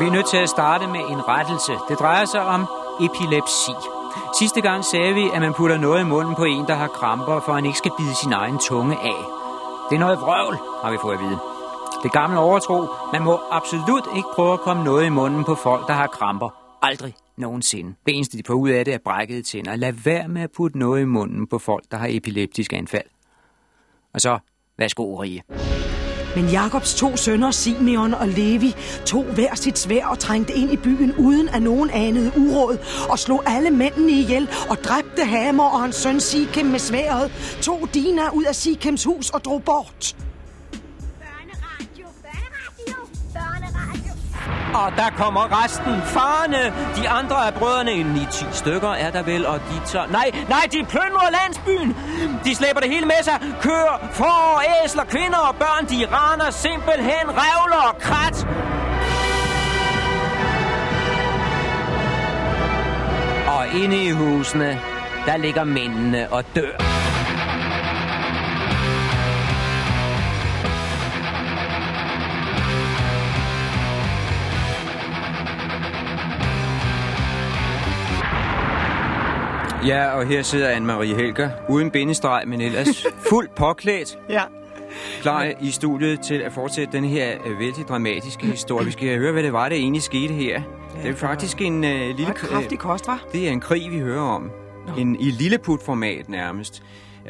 Vi er nødt til at starte med en rettelse. Det drejer sig om epilepsi. Sidste gang sagde vi, at man putter noget i munden på en, der har kramper, for han ikke skal bide sin egen tunge af. Det er noget vrøvl, har vi fået at vide. Det gamle overtro, man må absolut ikke prøve at komme noget i munden på folk, der har kramper. Aldrig nogensinde. Det eneste, de får ud af det, er brækkede tænder. Lad være med at putte noget i munden på folk, der har epileptisk anfald. Og så, værsgo, Rie. Men Jakobs to sønner, Simeon og Levi, tog hver sit svær og trængte ind i byen, uden at nogen anede uråd, og slog alle mændene ihjel, og dræbte Hamer og hans søn Sikem med sværet, tog Dina ud af Sikems hus og drog bort. Og der kommer resten. Farne. De andre af brødrene, en i 10 stykker er der vel, og de tager... Nej, nej, de plyndrer landsbyen. De slæber det hele med sig. Kører, får, æsler, kvinder og børn. De raner simpelthen revler og krat. Og inde i husene, der ligger mændene og dør. Ja, og her sidder Anne-Marie Helger, uden bindestreg, men ellers fuldt påklædt, Ja. klar i studiet til at fortsætte den her øh, vældig dramatiske historie. Vi skal høre, hvad det var, der egentlig skete her. Det er faktisk en øh, lille... Kraftig kost, var. Det er en krig, vi hører om. En, I lilleput-format nærmest.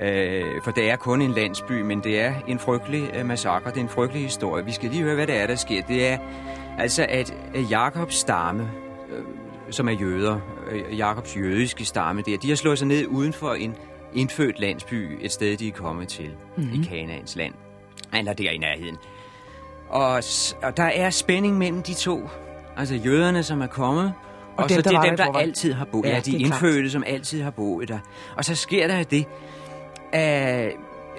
Øh, for det er kun en landsby, men det er en frygtelig øh, massakre. Det er en frygtelig historie. Vi skal lige høre, hvad det er, der sker. Det er altså, at øh, Jakobs stamme, som er jøder, øh, Jakobs jødiske stamme der, de har slået sig ned uden for en indfødt landsby, et sted, de er kommet til, mm-hmm. i Kanaans land. Eller der i nærheden. Og, og der er spænding mellem de to. Altså jøderne, som er kommet, og, og dem, så det er dem, der der altid har boet. Ja, Ja, de er klart. indfødte, som altid har boet der. Og så sker der det, at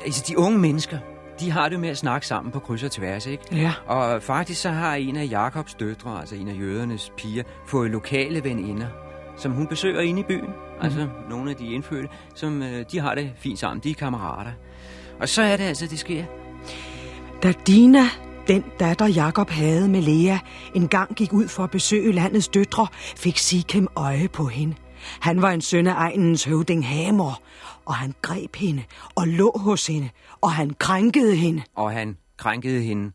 altså, de unge mennesker, de har det med at snakke sammen på kryds og tværs, ikke? Ja. Og faktisk så har en af Jakobs døtre, altså en af jødernes piger, fået lokale veninder, som hun besøger inde i byen. Altså nogle af de indfødte, som øh, de har det fint sammen. De er kammerater. Og så er det altså, det sker. Da Dina, den datter Jakob havde med Lea, en gang gik ud for at besøge landets døtre, fik Sikem øje på hende. Han var en søn af egnens høvding Hamor, og han greb hende og lå hos hende, og han krænkede hende. Og han krænkede hende.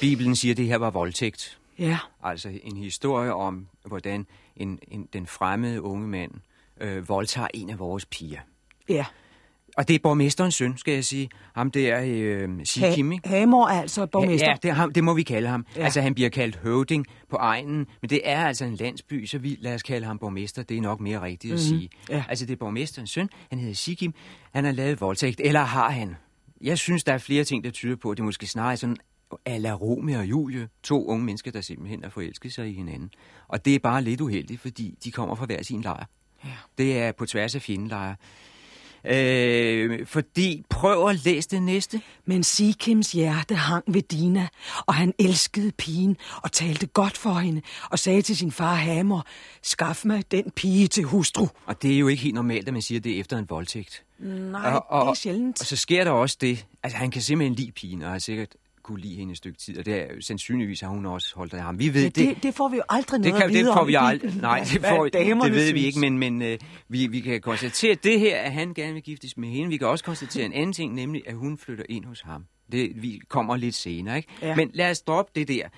Bibelen siger, at det her var voldtægt. Ja, Altså en historie om, hvordan en, en, den fremmede unge mand øh, voldtager en af vores piger. ja. Og det er borgmesterens søn, skal jeg sige. Ham der, øh, Sikim, ikke? Hamor er altså borgmester. Ja, det, er ham, det må vi kalde ham. Ja. Ja. Altså, han bliver kaldt høvding på egnen, men det er altså en landsby, så vi lad os kalde ham borgmester. Det er nok mere rigtigt at sige. Ja. Altså, det er borgmesterens søn. Han hedder Sikim. Han har lavet voldtægt, eller har han? Jeg synes, der er flere ting, der tyder på, at det måske snarere er sådan a la Romeo og Julie. To unge mennesker, der simpelthen har forelsket sig i hinanden. Og det er bare lidt uheldigt, fordi de kommer fra hver sin lejr. Ja. Det er på tværs af fjendelejre. Øh, fordi, prøv at læse det næste. Men Sikims hjerte hang ved Dina, og han elskede pigen og talte godt for hende, og sagde til sin far Hamor, skaf mig den pige til hustru. Og det er jo ikke helt normalt, at man siger det efter en voldtægt. Nej, og, og, det er sjældent. Og så sker der også det, altså han kan simpelthen lide pigen, og har sikkert kunne lide hende et stykke tid, og det er sandsynligvis har hun også holdt af ham. Vi ved Ja, det, det får vi jo aldrig det, noget kan, at vide det får om vi aldrig. Nej, det, får, det ved vi ikke, men, men øh, vi, vi kan konstatere det her, at han gerne vil giftes med hende. Vi kan også konstatere en anden ting, nemlig at hun flytter ind hos ham. Det vi kommer lidt senere, ikke? Ja. Men lad os droppe det der.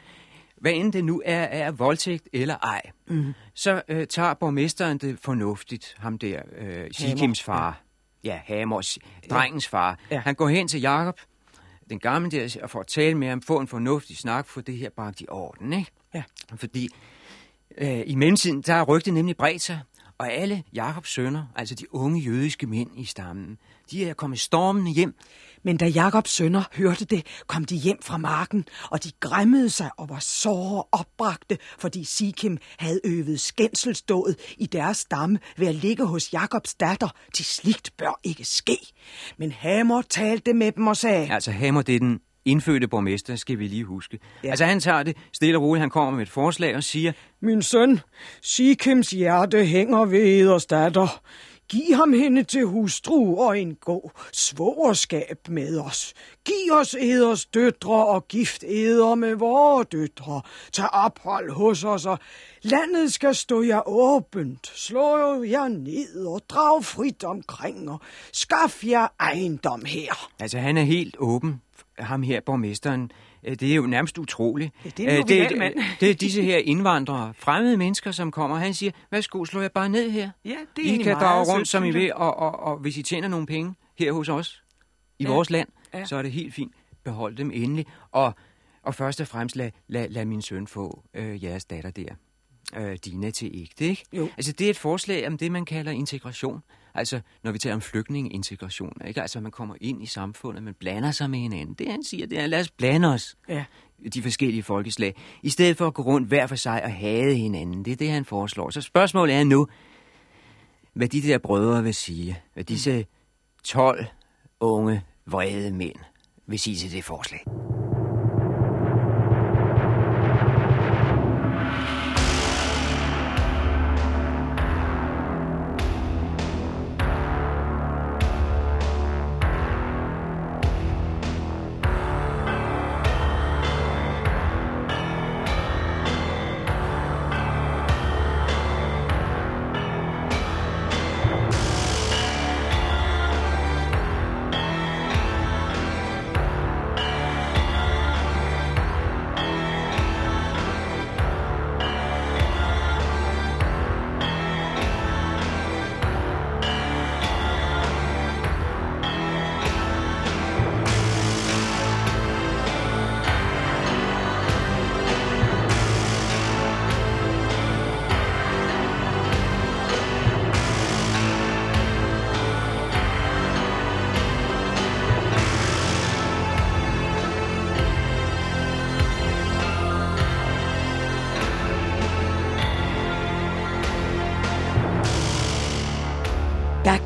Hvad end det nu er, er voldtægt eller ej, mm. så øh, tager borgmesteren det fornuftigt, ham der, øh, Sikims far. Ja, Hamers, drengens far. Ja. Han går hen til Jakob, den gamle der, og får at tale med ham, få en fornuftig snak, få det her bragt i orden, ikke? Ja. Fordi øh, i mellemtiden, der er rygtet nemlig bredt sig, og alle Jakobs sønner, altså de unge jødiske mænd i stammen, de er kommet stormende hjem. Men da Jakobs sønner hørte det, kom de hjem fra marken, og de græmmede sig og var såre opbragte, fordi Sikim havde øvet skændselsdået i deres stamme ved at ligge hos Jakobs datter. Til sligt bør ikke ske. Men Hamor talte med dem og sagde, Altså Hammer, det er den indfødte borgmester, skal vi lige huske. Ja. Altså han tager det stille og roligt, han kommer med et forslag og siger, Min søn, Sikims hjerte hænger ved eders datter. Giv ham hende til hustru og en god svogerskab med os. Giv os eders døtre og gift eder med vore døtre. Tag ophold hos os, og landet skal stå jer åbent. Slå jer ned og drag frit omkring, og skaff jer ejendom her. Altså, han er helt åben, ham her, borgmesteren. Øh, Det er jo nærmest utroligt. Ja, det er en Øh, det, mand. det er disse her indvandrere, fremmede mennesker, som kommer. Han siger, værsgo, slå jer bare ned her. Ja, det er I kan drage sødt, rundt, som I jeg. vil, og, og, og hvis I tjener nogle penge her hos os, i ja. vores land, ja. så er det helt fint. Behold dem endelig. Og, og først og fremmest, lad, lad, lad min søn få øh, jeres datter der. Øh, Dina til ægte, ikke? Jo. Altså, det er et forslag om det, man kalder integration. Altså, når vi taler om flygtningeintegration, ikke? Altså, man kommer ind i samfundet, man blander sig med hinanden. Det, han siger, det er, lad os blande os Ja. de forskellige folkeslag, i stedet for at gå rundt hver for sig og hade hinanden. Det er det, han foreslår. Så spørgsmålet er nu, hvad de der brødre vil sige, hvad disse 12 unge, vrede mænd vil sige til det forslag.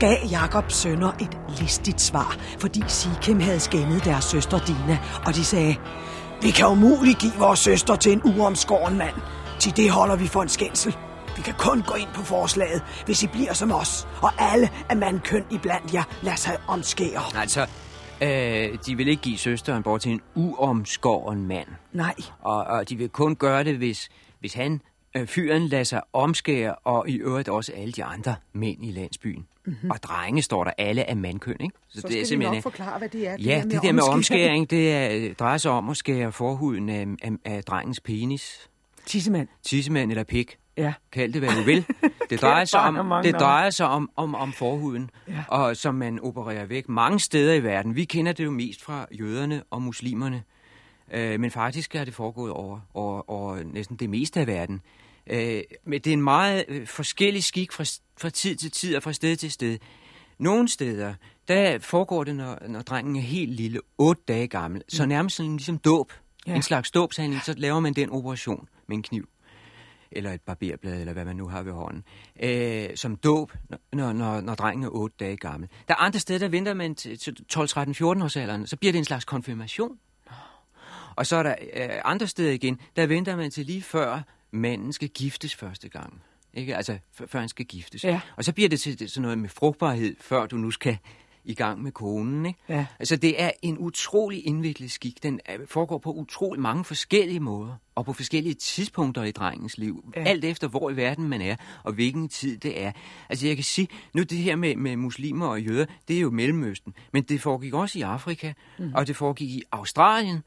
Gav Jakobs sønner et listigt svar, fordi Sikhem havde skændet deres søster Dina, og de sagde, vi kan umuligt give vores søster til en uomskåren mand. Til det holder vi for en skændsel. Vi kan kun gå ind på forslaget, hvis I bliver som os, og alle af mandkøn iblandt jer lader sig omskære. Altså, øh, de vil ikke give søsteren bort til en uomskåren mand. Nej, Og, og de vil kun gøre det, hvis, hvis han, fyren, lader sig omskære, og i øvrigt også alle de andre mænd i landsbyen. Mm-hmm. Og drenge står der alle af mandkøn, ikke? Så, så skal vi nok forklare, hvad det er. Ja, det der med omskæring, det er, øh, drejer sig om at skære forhuden af, af, af drengens penis, Tissemand. tissemand eller pik. Ja. Kald det, hvad du vil. Det drejer sig om, det drejer sig om, om, om forhuden, Ja. og som man opererer væk mange steder i verden. Vi kender det jo mest fra jøderne og muslimerne, øh, men faktisk er det foregået over, over, over næsten det meste af verden. Øh, men det er en meget øh, forskellig skik fra, fra tid til tid og fra sted til sted. Nogle steder, der foregår det, når, når drengen er helt lille, otte dage gammel, så nærmest sådan ligesom dåb. Ja. En slags dåbshandling, så laver man den operation med en kniv eller et barberblad, eller hvad man nu har ved hånden, øh, som dåb, når, når, når drengen er 8 dage gammel. Der er andre steder, der venter man til, til 12, 13, 14 års alderen, så bliver det en slags konfirmation. Og så er der øh, andre steder igen, der venter man til lige før manden skal giftes første gang. Ikke? Altså, før han skal giftes. Ja. Og så bliver det til sådan noget med frugtbarhed, før du nu skal i gang med konen. Ikke? Ja. Altså, det er en utrolig indviklet skik. Den er- foregår på utrolig mange forskellige måder, og på forskellige tidspunkter i drengens liv. Ja. Alt efter, hvor i verden man er, og hvilken tid det er. Altså, jeg kan sige, nu det her med, med muslimer og jøder, det er jo Mellemøsten. Men det foregik også i Afrika, mm. og det foregik i Australien,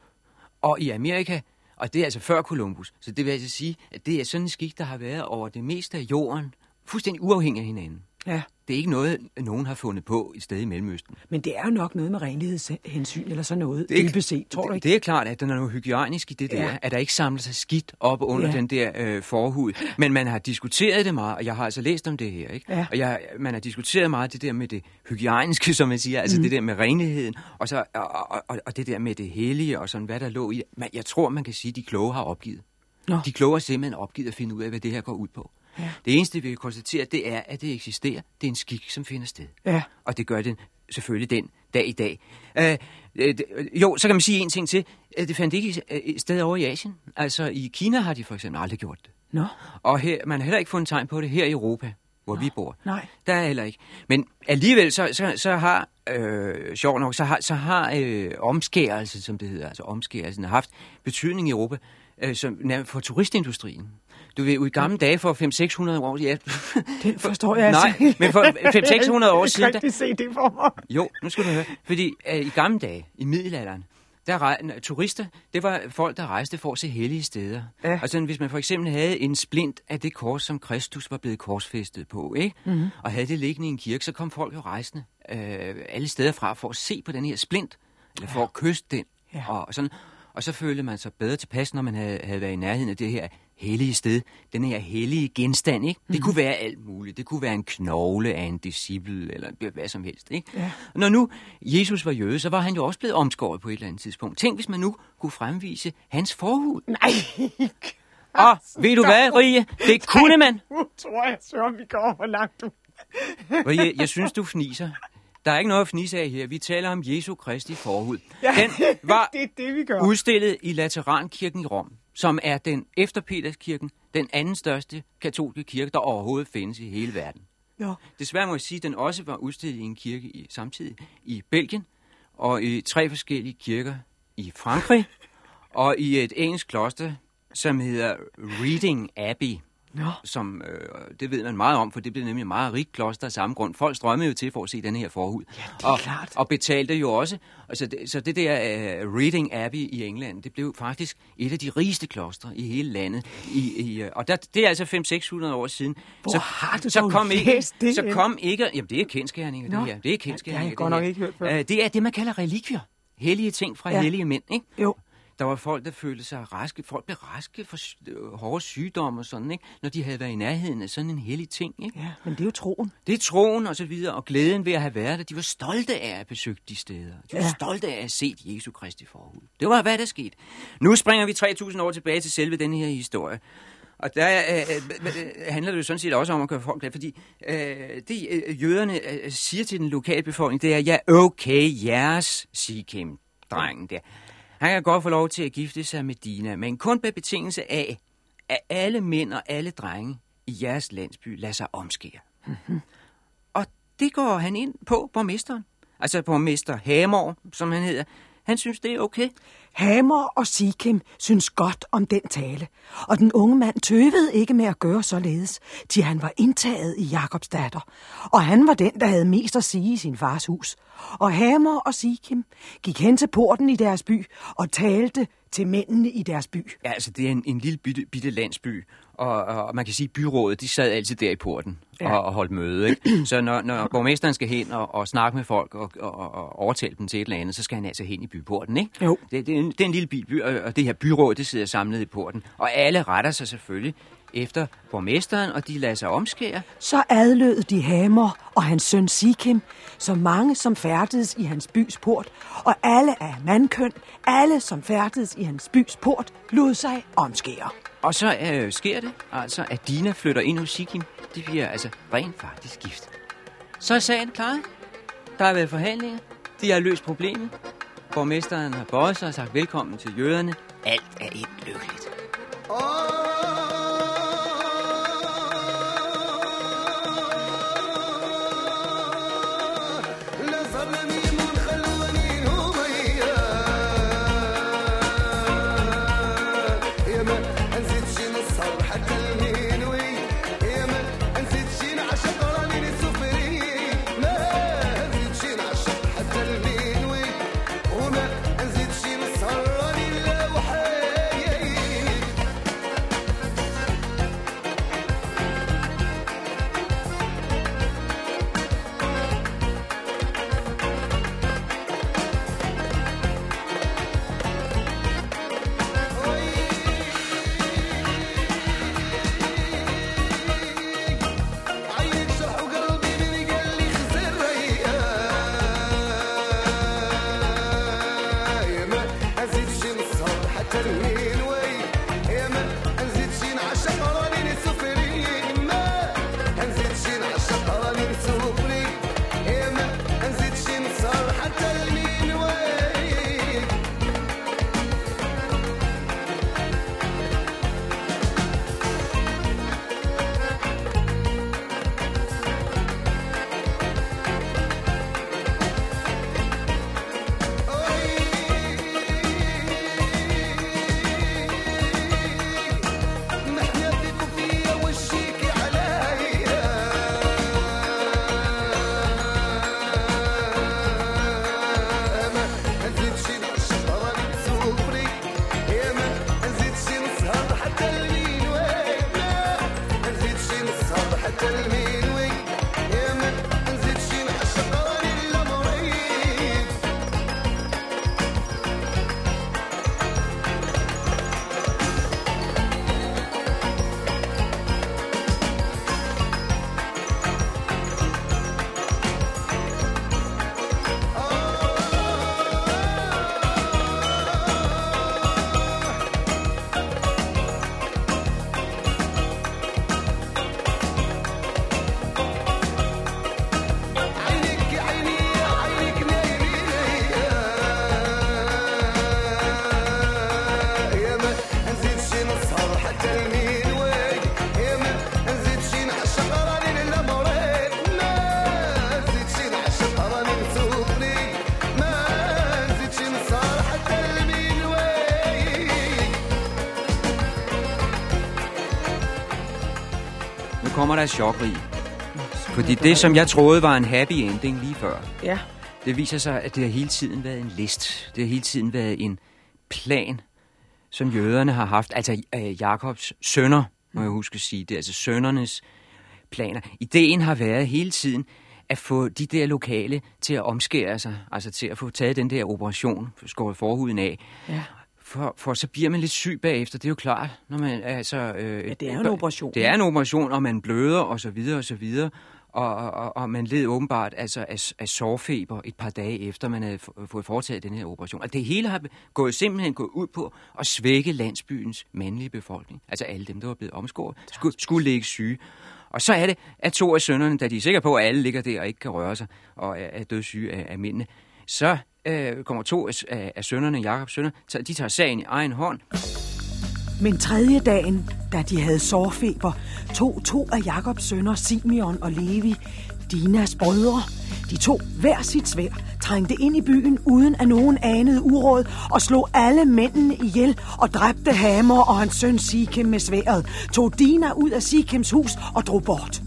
og i Amerika, og det er altså før Columbus. Så det vil altså sige, at det er sådan en skik, der har været over det meste af jorden, fuldstændig uafhængig af hinanden. Ja. Det er ikke noget, nogen har fundet på et sted i Mellemøsten. Men det er jo nok noget med renlighedshensyn, eller sådan noget, Det er, dybest set, tror du det, ikke? det er klart, at der er noget hygiejnisk i det der, Ja. ja. at der ikke samler sig skidt op under Ja. den der øh, forhud. Men man har diskuteret det meget, og jeg har altså læst om det her, ikke? Ja. Og jeg, man har diskuteret meget det der med det hygiejniske, som man siger, altså mm. det der med renligheden, og, så, og, og, og, og det der med det hellige, og sådan hvad der lå i. Men jeg tror, man kan sige, at de kloge har opgivet. Nå. De kloge har simpelthen opgivet at finde ud af, hvad det her går ud på. Ja. Det eneste, vi kan konstatere, det er, at det eksisterer. Det er en skik, som finder sted. Ja. Og det gør den selvfølgelig den dag i dag. Øh, øh, øh, jo, så kan man sige en ting til. Øh, Det fandt ikke øh, sted over i Asien. Altså i Kina har de for eksempel aldrig gjort det. Nå, Og her, man har heller ikke fundet tegn på det her i Europa. hvor vi bor. nej. Der er heller ikke. Men alligevel, så, så, så har, øh, sjovt nok, så har, så har øh, omskærelse, som det hedder, altså omskærelsen, har haft betydning i Europa øh, som, for turistindustrien. Du ved, i gamle dage for 500-600 år, ja, Den forstår jeg Nej, altså. men for 500-600 år siden, Jeg kan ikke se det for mig. jo, nu skal du høre. Fordi øh, i gamle dage, i middelalderen, der rej, turister, det var folk, der rejste for at se hellige steder. Ja. Altså, hvis man for eksempel havde en splint af det kors, som Kristus var blevet korsfæstet på, ikke? Mm-hmm. og havde det liggende i en kirke, så kom folk jo rejsende øh, alle steder fra for at se på den her splint, eller for at kysse den. Ja. Og, sådan. og så følte man sig bedre tilpas, når man havde, havde været i nærheden af det her hellige sted, den her hellige genstand, ikke? Det kunne være alt muligt. Det kunne være en knogle af en disciple, eller hvad som helst, ikke? Ja. Og Når nu Jesus var jøde, så var han jo også blevet omskåret på et eller andet tidspunkt. Tænk, hvis man nu kunne fremvise hans forhud. Nej. Og ved du hvad, Rie? Det kunne man. Nu tror jeg, Søren, vi går for langt. Rie, jeg synes, du fniser. Der er ikke noget at fnise af her. Vi taler om Jesu Kristi forhud. Ja, Den var det er det, vi gør. udstillet i Laterankirken i Rom, som er den efter Peterskirken, den anden største katolske kirke, der overhovedet findes i hele verden. Ja. Desværre må jeg sige, at den også var udstillet i en kirke i, samtidig i Belgien, og i tre forskellige kirker i Frankrig, og i et engelsk kloster, som hedder Reading Abbey. Nå. Som, øh, det ved man meget om, for det blev nemlig et meget rigt kloster af samme grund. Folk strømmede jo til for at se den her forhud. Ja, det er og, klart. Og betalte jo også. Og så, det, så det der uh, Reading Abbey i England, det blev faktisk et af de rigeste klostre i hele landet. I, i, uh, og der, det er altså 500-600 år siden. Hvor så, har du så kom ikke, det Så kom ikke... Jamen, det er kendskærninger, det her. Det er kendskærninger. Ja, det har jeg godt nok ikke hørt før. Uh, det er det, man kalder relikvier. Hellige ting fra Ja. ja. hellige mænd, ikke? Jo. Der var folk, der følte sig raske. Folk blev raske for øh, hårde sygdomme og sådan, ikke? Når de havde været i nærheden af sådan en hellig ting, ikke? Ja, men det er jo troen. Det er troen og så videre, og glæden ved at have været der. De var stolte af at besøge de steder. De var Ja. stolte af at set Jesu Kristi forhud. Det var, hvad der skete. Nu springer vi 3.000 år tilbage til selve denne her historie. Og der øh, øh, øh, handler det jo sådan set også om at gøre folk glade, fordi øh, det øh, jøderne øh, siger til den lokale befolkning, det er, ja, okay, jeres, Sikim, drengen der. Han kan godt få lov til at gifte sig med Dina, men kun på betingelse af, at alle mænd og alle drenge i jeres landsby lader sig omskære. Og det går han ind på, borgmesteren. Altså borgmester Hamor, som han hedder. Han synes, det er okay. Hamer og Sikim synes godt om den tale, og den unge mand tøvede ikke med at gøre således, til han var indtaget i Jakobs datter, og han var den, der havde mest at sige i sin fars hus. Og Hamer og Sikim gik hen til porten i deres by og talte til mændene i deres by. Ja, altså det er en, en lille bitte, bitte landsby, og, og man kan sige, at byrådet, de sad altid der i porten Ja. og, og holdt møde. Ikke? Så når, når borgmesteren skal hen og, og snakke med folk og, og, og overtale dem til et eller andet, så skal han altså hen i byporten. Ikke? Jo. Det, det, er en, det er en lille bil, by, og det her byråd, det sidder samlet i porten. Og alle retter sig selvfølgelig efter borgmesteren, og de lader sig omskære. Så adlød de Hamer og hans søn Sikim, så mange som færdedes i hans bys port, og alle af mandkøn, alle som færdedes i hans bys port, lod sig omskære. Og så øh, sker det altså, at Dina flytter ind hos Sikim. De bliver altså rent faktisk gift. Så er sagen klar. Der har været forhandlinger. De har løst problemet. Borgmesteren har bøjet sig og sagt velkommen til jøderne. Alt er et lykkeligt. Oh! Kommer der et chokrig. Fordi det, som jeg troede var en happy ending lige før, Ja. det viser sig, at det har hele tiden været en list. Det har hele tiden været en plan, som jøderne har haft. Altså øh, Jakobs sønner, må jeg huske at sige. Det er altså sønnernes planer. Ideen har været hele tiden at få de der lokale til at omskære sig. Altså til at få taget den der operation, skåret forhuden af. Ja. For, for så bliver man lidt syg bagefter, det er jo klart. Når man, altså, øh, Ja, det er en operation. Det er en operation, og man bløder, og så videre, og så videre. Og, og, og man led åbenbart altså, af, af sårfeber et par dage efter, man havde få- fået foretaget den her operation. Og det hele har gået, simpelthen gået ud på at svække landsbyens mandlige befolkning. Altså alle dem, der var blevet omskåret, skulle, skulle ligge syge. Og så er det, at to af sønnerne, da de er sikre på, at alle ligger der og ikke kan røre sig, og er, er dødssyge af, af mændene, så øh, kommer to af, af, sønnerne, Jakobs sønner, de tager sagen i egen hånd, Men tredje dagen, da de havde sårfeber, tog to af Jakobs sønner, Simeon og Levi, Dinas brødre. De tog hver sit svær, trængte ind i byen uden at nogen anede uråd og slog alle mændene ihjel og dræbte Hamer og hans søn Sikem med sværet, tog Dina ud af Sikems hus og drog bort.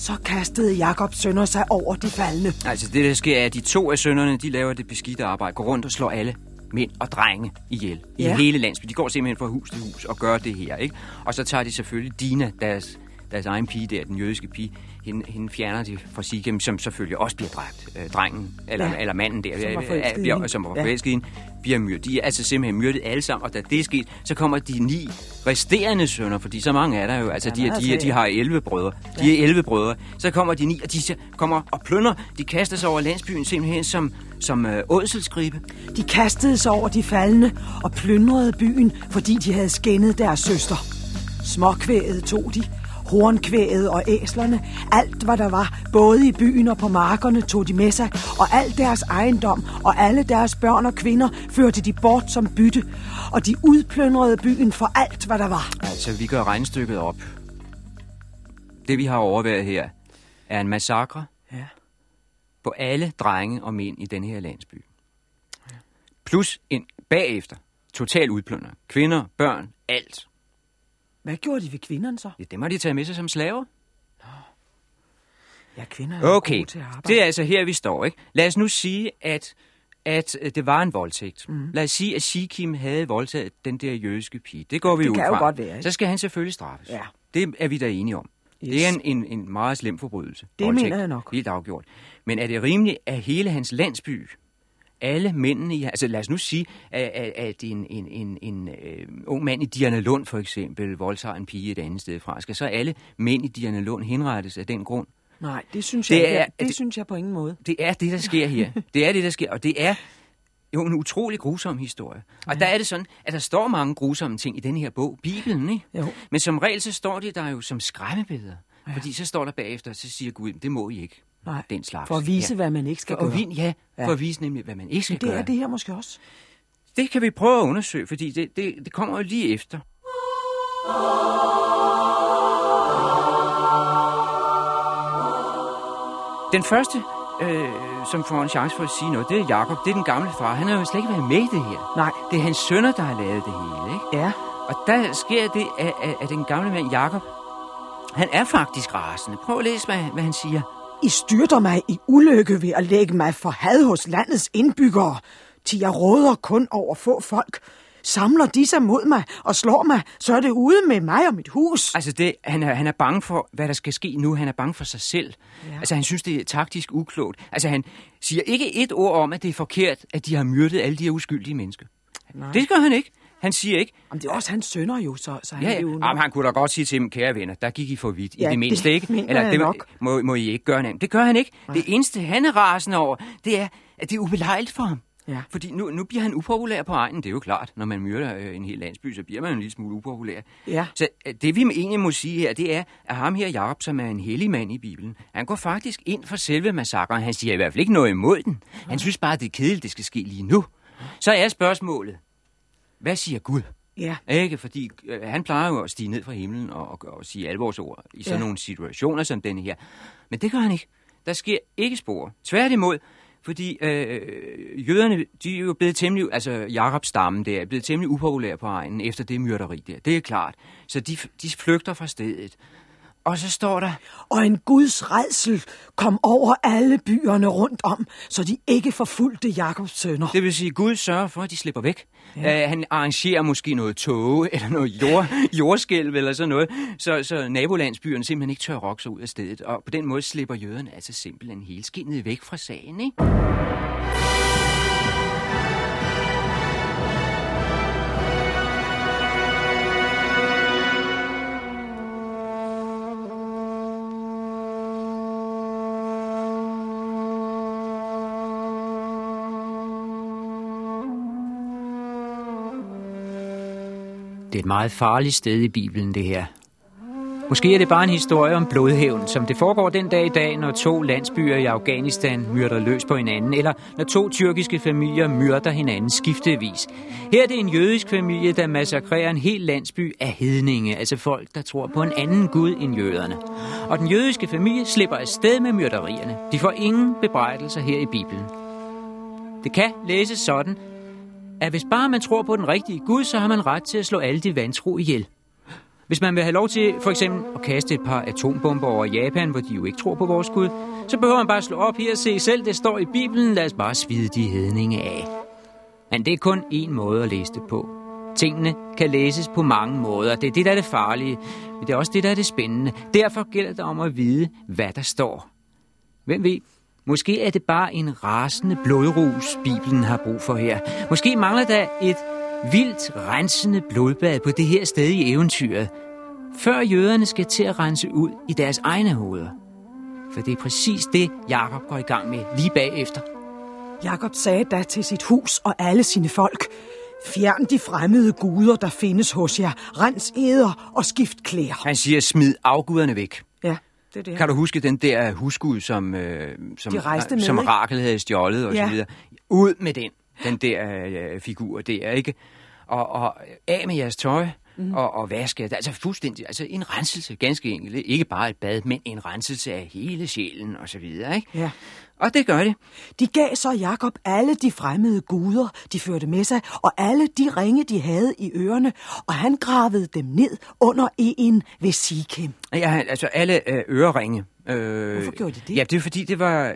Så kastede Jakobs sønner sig over de faldende. Altså det, der sker, er, at de to af sønnerne, de laver det beskidte arbejde, går rundt og slår alle mænd og drenge ihjel. I Ja. hele landsbyen. De går simpelthen fra hus til hus og gør det her, ikke? Og så tager de selvfølgelig Dina, deres, deres egen pige der, den jødiske pige, hende, hende fjerner de fra Sigem, som selvfølgelig også bliver dræbt. Øh, drengen, eller, Ja. ja. eller manden der, Som var øh, forelsket i bliver, hende. som var Ja. forelsket i hende, bliver myrdet. De er altså simpelthen myrdet alle sammen, og da det er sket, så kommer de ni resterende sønner, fordi så mange er der jo, altså Ja, de, meget de, de sag. har 11 brødre. De er 11 brødre. Så kommer de ni, og de kommer og plønder. De kaster sig over landsbyen simpelthen som, som øh, ådselsgribe. De kastede sig over de faldende og plyndrede byen, fordi de havde skændet deres søster. Småkvæget tog de, hornkvæget og æslerne, alt hvad der var, både i byen og på markerne, tog de med sig, og al deres ejendom og alle deres børn og kvinder førte de bort som bytte, og de udplyndrede byen for alt, hvad der var. Altså, vi gør regnstykket op. Det, vi har overværet her, er en massakre Ja. på alle drenge og mænd i den her landsby. Plus en bagefter total udplønder. Kvinder, børn, alt. Hvad gjorde de ved kvinderne så? Ja, dem har de taget med sig som slaver. Ja, kvinder er Okay, gode til at arbejde. det er altså her, vi står. ikke. Lad os nu sige, at, at øh, det var en voldtægt. Mm. Lad os sige, at Sikim havde voldtaget den der jødiske pige. Det går vi Det ud kan jo fra. godt være, ikke? Så skal han selvfølgelig straffes. Ja. Det er vi da enige om. Yes. Det er en, en, en meget slem forbrydelse. Det Voldtægt. mener jeg nok. Helt afgjort. Men er det rimeligt, at hele hans landsby, alle mændene i... Altså lad os nu sige, at, at, en, en, en, en øh, ung mand i Diana Lund for eksempel voldtager en pige et andet sted fra. Skal så alle mænd i Diana Lund henrettes af den grund? Nej, det synes Det jeg er- Det, det det- synes jeg på ingen måde. Det er det, der sker her. Det er det, der sker, og det er jo en utrolig grusom historie. Og der er det sådan, at der står mange grusomme ting i den her bog, Bibelen, ikke? Jo. Men som regel, så står det der jo som skræmmebilleder. Ja. Fordi så står der bagefter, så siger Gud, det må I ikke. Nej, Den slags. for at vise, ja. hvad man ikke skal for gøre. At, vi- ja, Ja. for at vise nemlig, hvad man ikke skal Men det gøre. er det her måske også. det kan vi prøve at undersøge, fordi det, det, det kommer jo lige efter. Den første, øh, som får en chance for at sige noget, det er Jakob. Det er den gamle far. Han har jo slet ikke været med i det her. Nej. Det er hans sønner, der har lavet det hele, ikke? Ja, Og der sker det, at, at, at den gamle mand Jakob, han er faktisk rasende. Prøv at læse, hvad, hvad han siger. I styrter mig i ulykke ved at lægge mig for had hos landets indbyggere. Til jeg råder kun over få folk. Samler de sig mod mig og slår mig, så er det ude med mig og mit hus. Altså, det, han, er, han er bange for, hvad der skal ske nu. Han er bange for sig selv. Ja. Altså, han synes, det er taktisk uklogt. Altså, han siger ikke et ord om, at det er forkert, at de har myrdet alle de her uskyldige mennesker. Nej. Det gør han ikke. Han siger ikke, Jamen, det er også hans sønner jo, så, så han ja, ja. jo... Jamen, han kunne da godt sige til dem, kære venner, der gik I for vidt i Ja, det mindste, det ikke? jeg det nok. Må, må I ikke gøre noget. Det gør han ikke. Det eneste, han er rasende over, det er, at det er ubelejligt for ham. Ja. Fordi nu, nu bliver han upopulær på egnen. Det er jo klart, når man myrder øh, en hel landsby, så bliver man en lille smule upopulær. Ja. Så øh, det vi egentlig må sige her, det er, at ham her Jacob, som er en hellig mand i Bibelen, han går faktisk ind for selve massakren. Han siger i hvert fald ikke noget imod den. Han synes bare, det er kedeligt, det skal ske lige nu. Så er spørgsmålet, hvad siger Gud? Ja, Ikke? Fordi øh, han plejer jo at stige ned fra himlen og, og, og sige alvorsord i sådan Ja. nogle situationer som denne her. Men det gør han ikke. Der sker ikke spor. Tværtimod, fordi øh, jøderne, de er jo blevet temmelig, altså Jakobs stamme der, er blevet temmelig upopulære på egnen efter det myrderi der. Det er klart. Så de, de flygter fra stedet. Og så står der, Og en Guds redsel kom over alle byerne rundt om, så de ikke forfulgte Jakobs sønner. det vil sige, Gud sørger for, at de slipper væk. Ja. Uh, han arrangerer måske noget tåge, eller noget jord, jordskælv, eller sådan noget, så, så nabolandsbyerne simpelthen ikke tør rokke sig ud af stedet. Og på den måde slipper jøderne altså simpelthen hele skinnet væk fra sagen, ikke? Det er et meget farligt sted i Bibelen, det her. Måske er det bare en historie om blodhævn, som det foregår den dag i dag, når to landsbyer i Afghanistan myrder løs på hinanden, eller når to tyrkiske familier myrder hinanden skiftevis. Her er det en jødisk familie, der massakrerer en hel landsby af hedninge, altså folk, der tror på en anden gud end jøderne. Og den jødiske familie slipper afsted med myrderierne. De får ingen bebrejdelser her i Bibelen. Det kan læses sådan, at hvis bare man tror på den rigtige Gud, så har man ret til at slå alle de vantro ihjel. Hvis man vil have lov til for eksempel at kaste et par atombomber over Japan, hvor de jo ikke tror på vores Gud, så behøver man bare slå op her og se selv, det står i Bibelen, lad os bare svide de hedninge af. Men det er kun én måde at læse det på. Tingene kan læses på mange måder. Det er det, der er det farlige, men det er også det, der er det spændende. Derfor gælder det om at vide, hvad der står. Hvem ved, Måske er det bare en rasende blodrus, Bibelen har brug for her. Måske mangler der et vildt rensende blodbad på det her sted i eventyret, før jøderne skal til at rense ud i deres egne hoveder. For det er præcis det, Jakob går i gang med lige bagefter. Jakob sagde da til sit hus og alle sine folk, Fjern de fremmede guder, der findes hos jer. Rens æder og skift klæder. Han siger, smid afguderne væk. Det det. Kan du huske den der husgud, som, øh, som, med, som? Rakel havde stjålet og Ja. så videre? Ud med den, den der øh, figur der, ikke? Og, og af med jeres tøj mm. og, og vaske. Altså fuldstændig, altså en renselse, ganske enkelt. Ikke bare et bad, men en renselse af hele sjælen og så videre, ikke? Ja. Og det gør det. De gav så Jakob alle de fremmede guder, de førte med sig, og alle de ringe, de havde i ørerne, og han gravede dem ned under en ved Sikhem. Ja, altså alle øh, øreringe. Øh, Hvorfor gjorde de det? Ja, det er fordi, det var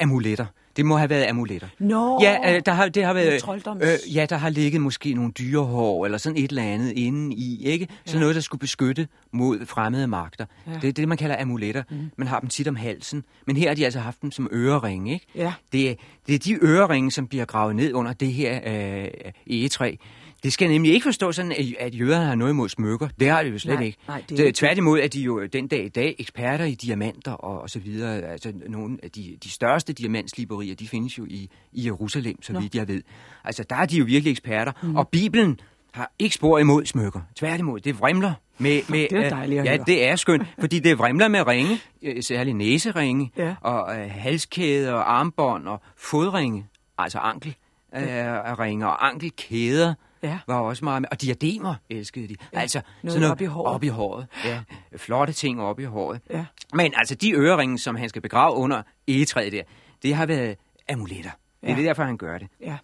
amuletter. Det må have været amuletter. Nå, ja, øh, der har, det har været, trolddoms- ja, der har ligget måske nogle dyrehår eller sådan et eller andet inde i, ikke? Sådan noget, der skulle beskytte mod fremmede magter. Ja. Det er det, man kalder amuletter. Mm. Man har dem tit om halsen, men her har de altså haft dem som øreringe, ikke? Ja. Det, er, det er de øreringe, som bliver gravet ned under det her øh, egetræ. Det skal nemlig ikke forstå sådan, at, at jøderne har noget imod smykker. Det har de jo slet Nej, ikke. nej, det er ikke tværtimod er de jo den dag i dag eksperter i diamanter og, og så videre. Altså nogle af de, de største diamantsliberier, de findes jo i, i Jerusalem, så Nå. vidt jeg ved. Altså der er de jo virkelig eksperter. Mm. Og Bibelen har ikke spor imod smykker. Tværtimod, det vrimler med... med Det er øh, dejligt at Ja, høre. det er skønt, fordi det vrimler med ringe, øh, særligt næseringe, Ja. og øh, halskæder, og armbånd og fodringe, altså ankel øh, ringe og ankelkæder Ja. var også meget med. Og diademer elskede de. Ja, altså noget sådan noget op i håret. Op i håret. Ja. Flotte ting op i håret. Ja. Men altså de øreringe, som han skal begrave under egetræet der, det har været amuletter. Det er Ja. det derfor, han gør det. Ja.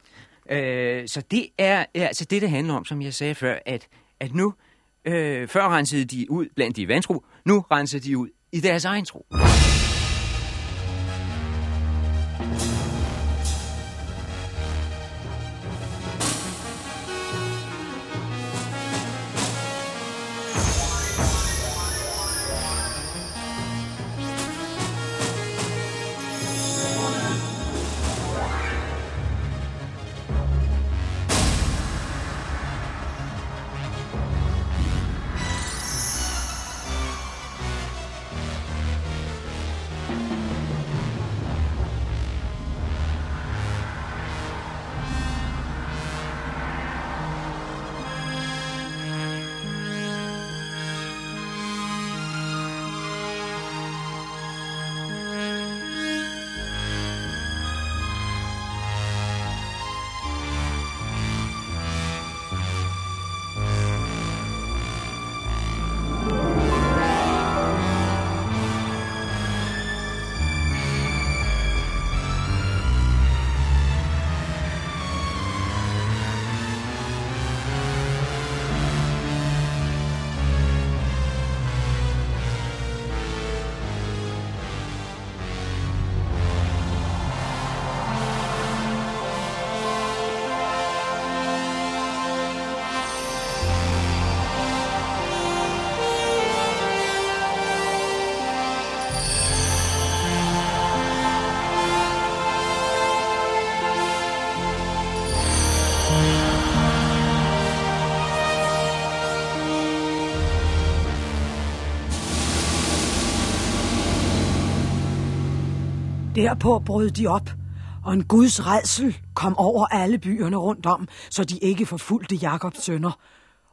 Øh, så det er altså det, det handler om, som jeg sagde før, at, at nu, øh, før rensede de ud blandt de vantro, nu renser de ud i deres egen tro. Derpå brød de op, og en Guds redsel kom over alle byerne rundt om, så de ikke forfulgte Jakobs sønner.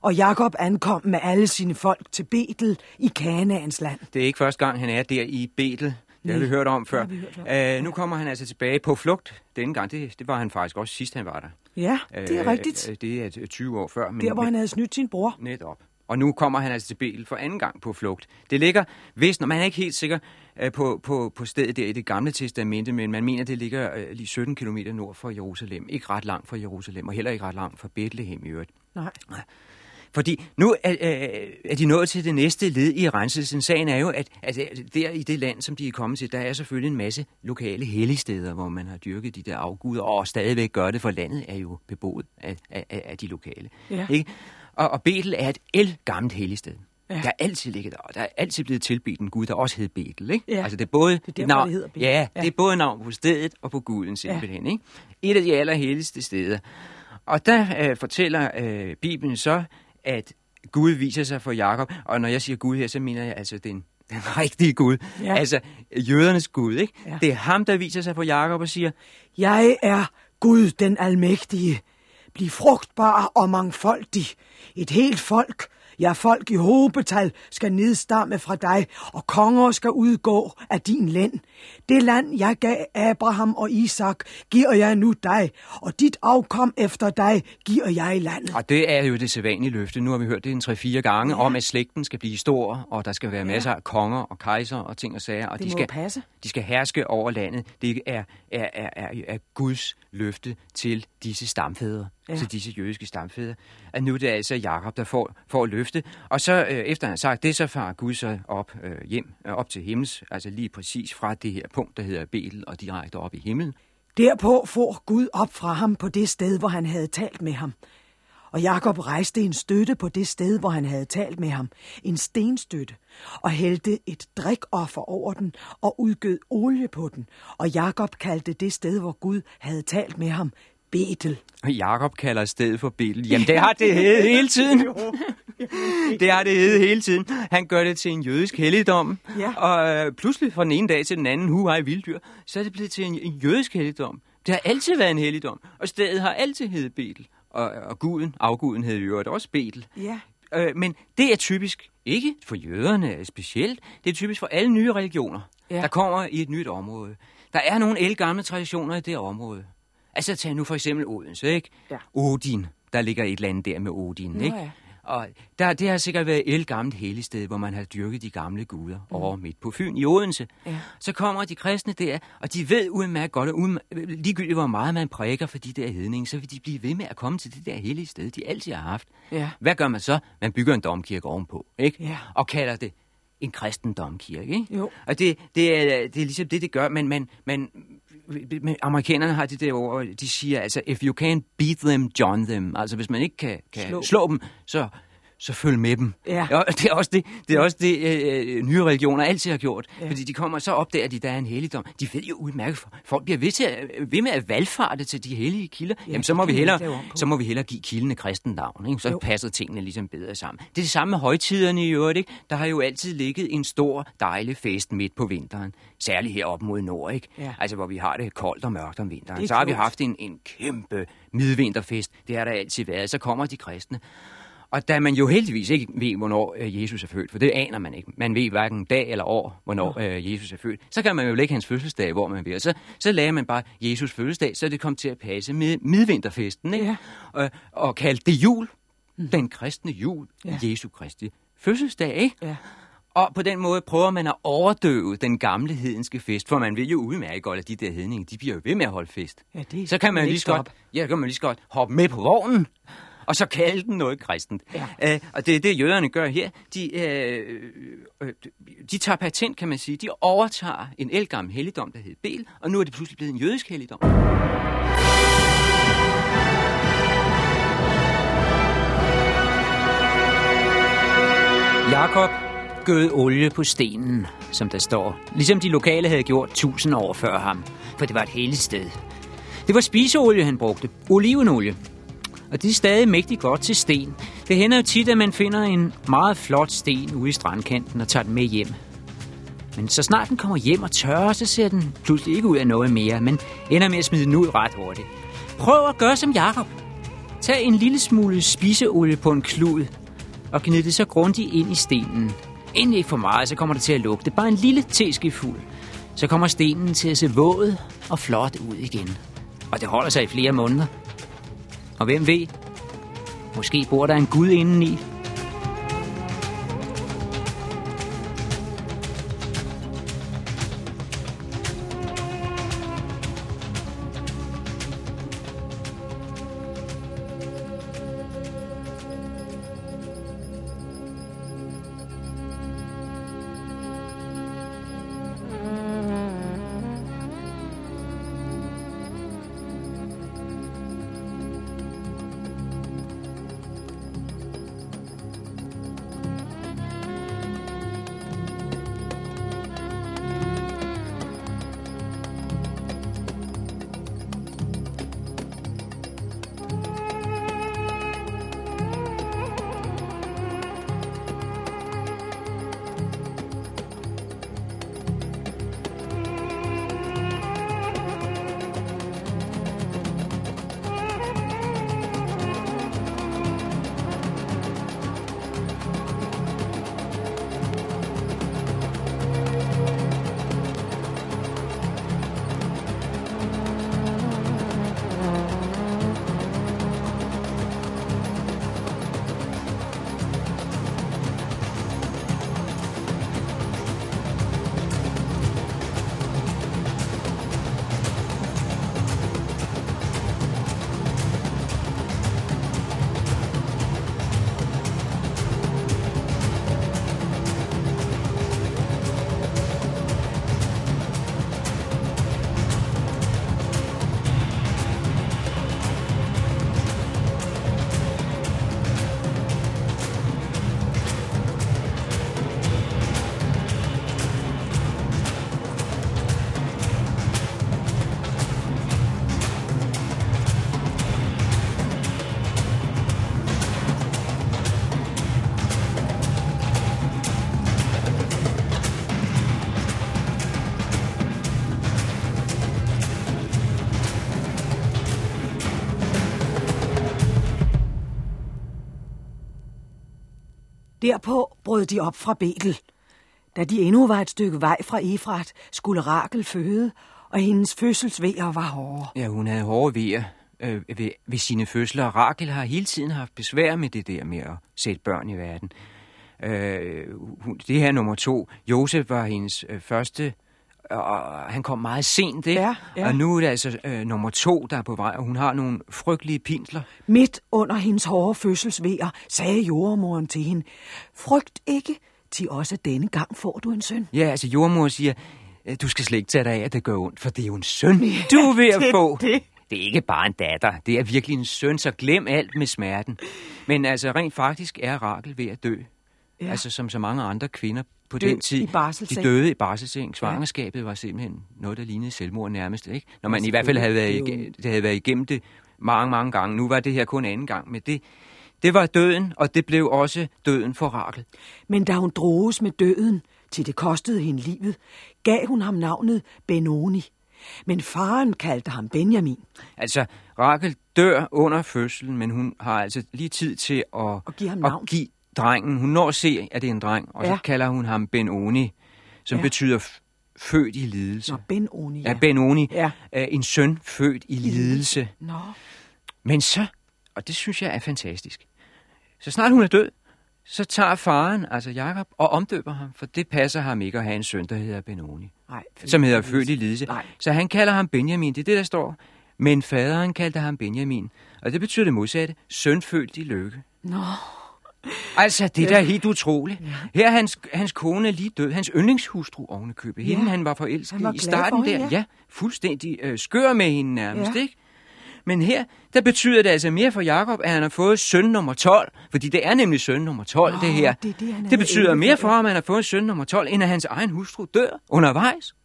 Og Jakob ankom med alle sine folk til Betel i Kanaans land. Det er ikke første gang, han er der i Betel. Det har vi hørt om før. hørt om. Uh, nu kommer han altså tilbage på flugt denne gang. Det, det var han faktisk også sidst, han var der. Ja, det er Øh, rigtigt. øh, Det er 20 år før. Men, Der, hvor han havde snydt sin bror. Netop. Og nu kommer han altså til Betel for anden gang på flugt. Det ligger vist, når man er ikke helt sikker øh, på, på, på stedet der i det gamle testamente, men man mener, det ligger øh, lige 17 km nord for Jerusalem. Ikke ret langt fra Jerusalem, og heller ikke ret langt fra Bethlehem i øvrigt. Nej. Fordi nu er, øh, er de nået til det næste led i renselsen. Sagen er jo, at, at der i det land, som de er kommet til, der er selvfølgelig en masse lokale helligsteder, hvor man har dyrket de der afguder, og stadigvæk gør det, for landet er jo beboet af, af, af de lokale. Ja. Ikke? Og, og Betel er et el-gammelt helligsted. Ja. Ja. Der er altid ligget der, og der er altid blevet tilbedt en gud, der også hed Betel. Ikke? Ja. Altså det er både Det er derfor, navn, det hedder Betel. Ja, Ja. det er både navn på stedet og på guden simpelthen. Ikke? Et af de allerhelligste steder. Og der øh, fortæller øh, Bibelen så, at Gud viser sig for Jakob, og når jeg siger Gud her, så mener jeg altså den, den rigtige Gud. Ja. Altså jødernes Gud, ikke? Ja. Det er ham, der viser sig for Jakob og siger, Jeg er Gud den almægtige. Bliv frugtbar og mangfoldig. Et helt folk, ja folk i hobetal, skal nedstamme fra dig, og konger skal udgå af din lænd. Det land, jeg gav Abraham og Isak, giver jeg nu dig, og dit afkom efter dig giver jeg landet. Og det er jo det sædvanlige løfte. Nu har vi hørt det en 3-4 gange, ja. om at slægten skal blive stor, og der skal være masser af konger og kejser og ting og sager. Og Det de skal, passe. De skal herske over landet. Det er, er, er, er, er Guds løfte til disse stamfædre, Ja. til disse jødiske stamfædre. At nu er det altså Jakob, der får, får løfte. Og så øh, efter han har sagt det, så farer Gud så op øh, hjem, øh, op til himmels, altså lige præcis fra det her punkt, der hedder Betel, og direkte op i himlen. Derpå for Gud op fra ham på det sted, hvor han havde talt med ham. Og Jakob rejste en støtte på det sted, hvor han havde talt med ham, en stenstøtte, og hældte et drikoffer over den og udgød olie på den. Og Jakob kaldte det sted, hvor Gud havde talt med ham, Betel. Og Jakob kalder stedet for Betel. Jamen, det har det heddet hele tiden. Det har det heddet hele tiden. Han gør det til en jødisk helligdom. Ja. Og øh, pludselig fra den ene dag til den anden, hu hej vilddyr, så er det blevet til en, en jødisk helligdom. Det har altid været en helligdom. Og stedet har altid heddet Betel. Og, og guden, afguden hed jo også Betel. Ja. Øh, men det er typisk ikke for jøderne specielt. Det er typisk for alle nye religioner, ja. der kommer i et nyt område. Der er nogle elgamle traditioner i det område. Altså tag nu for eksempel Odense, ikke? Ja. Odin. Der ligger et eller andet der med Odin, Nå ikke? ja. Og der, det har sikkert været et gammelt helligsted, hvor man har dyrket de gamle guder mm. over midt på Fyn i Odense. Ja. Så kommer de kristne der, og de ved udmærket godt, at uden, ligegyldigt hvor meget man præker for de der hedninge, så vil de blive ved med at komme til det der hellige sted, de altid har haft. Ja. Hvad gør man så? Man bygger en domkirke ovenpå, ikke? Ja. Og kalder det en kristen domkirke, ikke? Jo. Og det, det, er, det er ligesom det, det gør. Men, man, man, men amerikanerne har det der ord, de siger, altså, if you can't beat them, join them. Altså, hvis man ikke kan, kan Slå. slå. slå dem, så, så følg med dem. Ja. Og det er også det, det, er også det øh, nye religioner altid har gjort. Ja. Ja. Fordi de kommer så op der, de der er en helligdom. De ved jo udmærket, for folk bliver ved, til at, ved med at valgfarte til de hellige kilder. Ja, Jamen, så må, vi hellere, så må vi hellere give kilden et kristent navn. Ikke? Så Jo. passer tingene ligesom bedre sammen. Det er det samme med højtiderne i øvrigt. Ikke? Der har jo altid ligget en stor, dejlig fest midt på vinteren. Særligt heroppe mod nord, ikke? Ja. Altså, hvor vi har det koldt og mørkt om vinteren. Er Så har vi haft en, en kæmpe midvinterfest. Det har der altid været. Så kommer de kristne. Og da man jo heldigvis ikke ved, hvornår øh, Jesus er født, for det aner man ikke. Man ved hverken dag eller år, hvornår øh, Jesus er født. Så kan man jo lægge hans fødselsdag, hvor man vil. Og så, så lagde man bare Jesus fødselsdag, så det kom til at passe med midvinterfesten. Ikke? Ja. Og, og kaldte det jul. Den kristne jul. Ja. Ja. Jesu Kristi fødselsdag, ikke? Ja. Og på den måde prøver man at overdøve den gamle hedenske fest, for man vil jo udmærke godt, at de der hedninge, de bliver jo ved med at holde fest. Ja, det så kan man jo lige ikke så godt, ja, kan man lige så godt hoppe med på vognen, og så kalde den noget kristent. Ja. Øh, og det er det, jøderne gør her. De, øh, øh, de tager patent, kan man sige. De overtager en elgammel helligdom, der hed Bel, og nu er det pludselig blevet en jødisk helligdom. Jakob gød olie på stenen, som der står. Ligesom de lokale havde gjort tusind år før ham, for det var et helligt sted. Det var spiseolie, han brugte. Olivenolie. Og de er stadig mægtigt godt til sten. Det hænder jo tit, at man finder en meget flot sten ude i strandkanten og tager den med hjem. Men så snart den kommer hjem og tørrer, så ser den pludselig ikke ud af noget mere, men ender med at smide den ud ret hurtigt. Prøv at gøre som Jakob. Tag en lille smule spiseolie på en klud og gnid det så grundigt ind i stenen. Ind ikke for meget, så kommer det til at lugte. Bare en lille teskefuld. Så kommer stenen til at se våd og flot ud igen. Og det holder sig i flere måneder. Og hvem ved? Måske bor der en gud indeni. Derpå brød de op fra Betel. Da de endnu var et stykke vej fra Efrat, skulle Rakel føde, og hendes fødselsvejer var hårde. Ja, hun havde hårde vejer øh, ved, ved sine fødsler. Rakel har hele tiden haft besvær med det der med at sætte børn i verden. Øh, hun, det her nummer to, Josef var hendes øh, første, og han kom meget sent, ikke? Ja, ja. Og nu er det altså øh, nummer to, der er på vej, og hun har nogle frygtelige pinsler. Midt under hendes hårde fødselsvejer sagde jordmoren til hende, frygt ikke, til også denne gang får du en søn. Ja, altså jordmor siger, øh, du skal slet ikke tage dig af, at det gør ondt, for det er jo en søn, du er ved at det- få. det. det er ikke bare en datter, det er virkelig en søn, så glem alt med smerten. Men altså rent faktisk er Rakel ved at dø. Ja. Ja. Altså som så mange andre kvinder på Dø den tid. i. De døde i barselsseng. Svangerskabet var simpelthen noget, der lignede selvmord nærmest. Ikke? Når man i hvert fald havde været, igennem, det havde været igennem det mange, mange gange. Nu var det her kun anden gang, men det, det var døden, og det blev også døden for Rakel. Men da hun droges med døden, til det kostede hende livet, gav hun ham navnet Benoni. Men faren kaldte ham Benjamin. Altså, Rakel dør under fødslen, men hun har altså lige tid til at, Og give ham navn. at give drengen. Hun når at se, at det er en dreng, og ja. Ja. så kalder hun ham Benoni, som Ja. ja. betyder født i lidelse. Nå, Benoni, Ja, Benoni. Ja. Er en søn født i lidelse. Nå, Men så, og det synes jeg er fantastisk, så snart hun er død, så tager faren, altså Jakob, og omdøber ham, for det passer ham ikke at have en søn, der hedder Benoni, nej. som hedder født i lidelse. Nej. Så han kalder ham Benjamin, det er det, der står. Men faderen kaldte ham Benjamin, og det betyder det modsatte, søn født i lykke. Nå, Altså, det der er helt utroligt. Her er hans, hans kone lige død, hans yndlingshustru ovenikøbet. Hende, Ja. han var forelsket Han var i starten for der. hende, ja. ja, fuldstændig øh, skør med hende nærmest, Ja. ikke? Men her, der betyder det altså mere for Jakob, at han har fået søn nummer 12. Fordi det er nemlig søn nummer 12, Nå, det her. det det, det er betyder inde mere for, for ham, at han har fået søn nummer 12, end at hans egen hustru dør undervejs.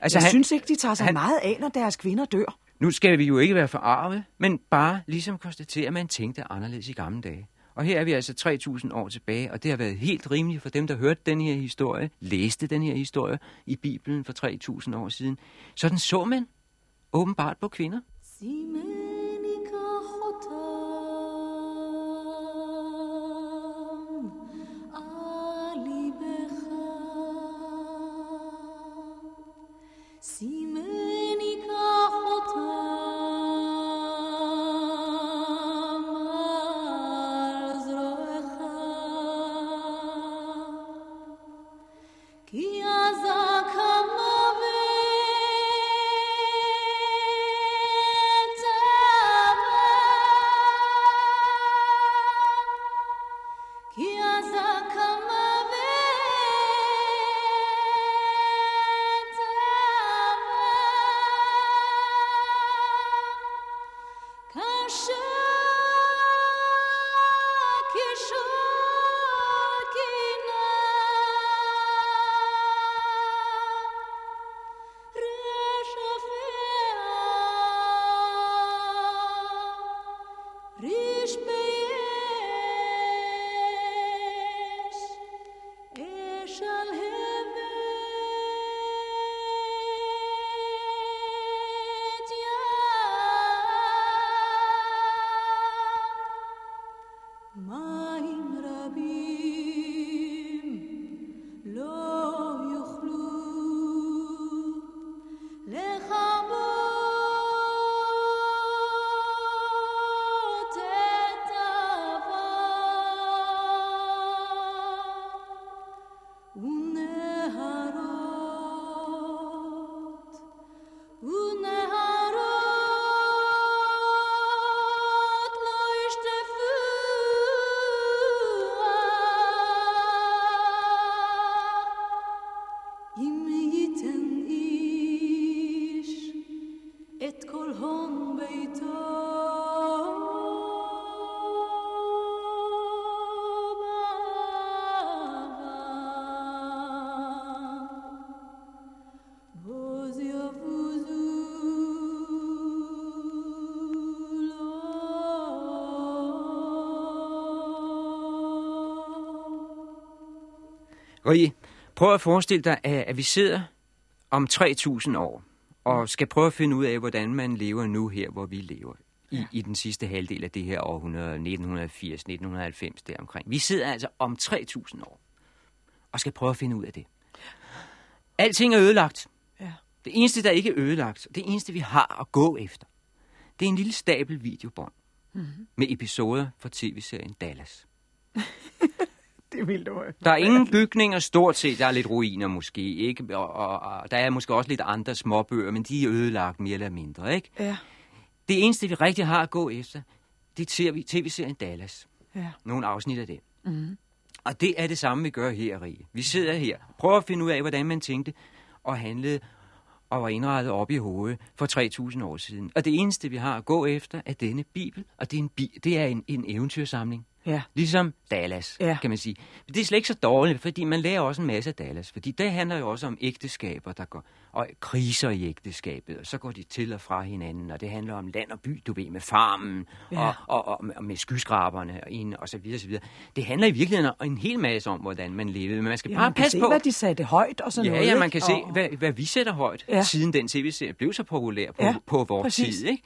Altså, jeg han, synes ikke, de tager sig han- meget af, når deres kvinder dør. nu skal vi jo ikke være forarvet, men bare ligesom konstatere, at man tænkte anderledes i gamle dage. Og her er vi altså 3.000 år tilbage, og det har været helt rimeligt for dem, der hørte den her historie, læste den her historie i Bibelen for 3.000 år siden. Sådan så man åbenbart på kvinder. Simenika hotam Keep Himmiten is et kol hom beitah Oye, Prøv at forestille dig, at vi sidder om 3.000 år og mm. skal prøve at finde ud af, hvordan man lever nu her, hvor vi lever i, ja. i den sidste halvdel af det her århundrede, 1980, 1990 deromkring. Vi sidder altså om 3.000 år og skal prøve at finde ud af det. Alting er ødelagt. Ja. Det eneste, der ikke er ødelagt, det eneste, vi har at gå efter, det er en lille stabel videobånd mm-hmm. med episoder fra tv-serien Dallas. Det vil du Der er ingen bygninger stort set. Der er lidt ruiner måske, ikke? Og, og, og der er måske også lidt andre småbøger, men de er ødelagt mere eller mindre, ikke? Ja, Det eneste, vi rigtig har at gå efter, det er TV tv-serien Dallas. ja. Nogle afsnit af det. Mm. Og det er det samme, vi gør her, Rie. Vi sidder her, prøver at finde ud af, hvordan man tænkte og handlede og var indrettet op i hovedet for 3.000 år siden. Og det eneste, vi har at gå efter, er denne bibel, og det er en, bi- det er en, en eventyrsamling. Ja. Ligesom Dallas, Ja. kan man sige. Men det er slet ikke så dårligt, fordi man lærer også en masse af Dallas. Fordi det handler jo også om ægteskaber, der går, og kriser i ægteskabet, og så går de til og fra hinanden, og det handler om land og by, du ved, med farmen, Ja. og, og, og, og med skyskraberne, og, en, og så videre, så videre. Det handler i virkeligheden en hel masse om, hvordan man levede, men man skal ja bare man passe se, på. hvad de satte højt og sådan Ja, noget. ja, ikke? man kan se, Og- hvad, hvad vi sætter højt, Ja. siden den tv-serie blev så populær på, ja, på vores præcis. tid. Ikke?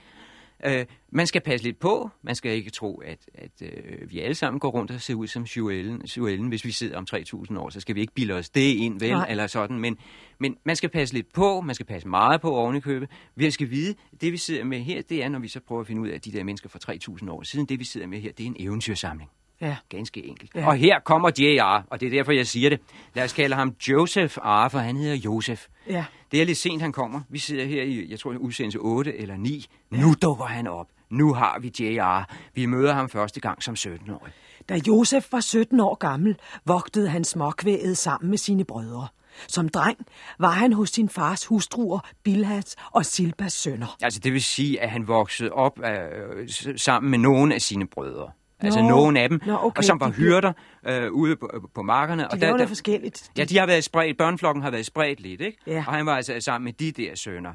Øh, man skal passe lidt på. Man skal ikke tro, at, at øh, vi alle sammen går rundt og ser ud som Joellen. Joellen. Hvis vi sidder om 3.000 år, så skal vi ikke bilde os det ind, vel? Nej. Eller sådan. Men, men man skal passe lidt på. Man skal passe meget på oven i købet. Vi skal vide, det vi sidder med her, det er, når vi så prøver at finde ud af de der mennesker for 3.000 år siden. Det vi sidder med her, det er en eventyrsamling. Ja. Ganske enkelt. Ja. Ja. Og her kommer J.R., og det er derfor, jeg siger det. Lad os kalde ham Joseph R., for han hedder Josef. Ja. Det er lidt sent, han kommer. Vi sidder her i, jeg tror, udsendelse 8 eller 9. Nu dukker han op. Nu har vi J.R. Vi møder ham første gang som 17-årig. Da Josef var 17 år gammel, vogtede han småkvæget sammen med sine brødre. Som dreng var han hos sin fars hustruer, Bilhats og Silpas sønner. Altså, det vil sige, at han voksede op øh, sammen med nogle af sine brødre. Altså Nå. nogle af dem, Nå, okay. og som var hyrder øh, ude på, på markerne. De og laver noget forskelligt. Ja, de har været spredt, børneflokken har været spredt lidt, ikke? Ja. Og han var altså sammen med de der sønner.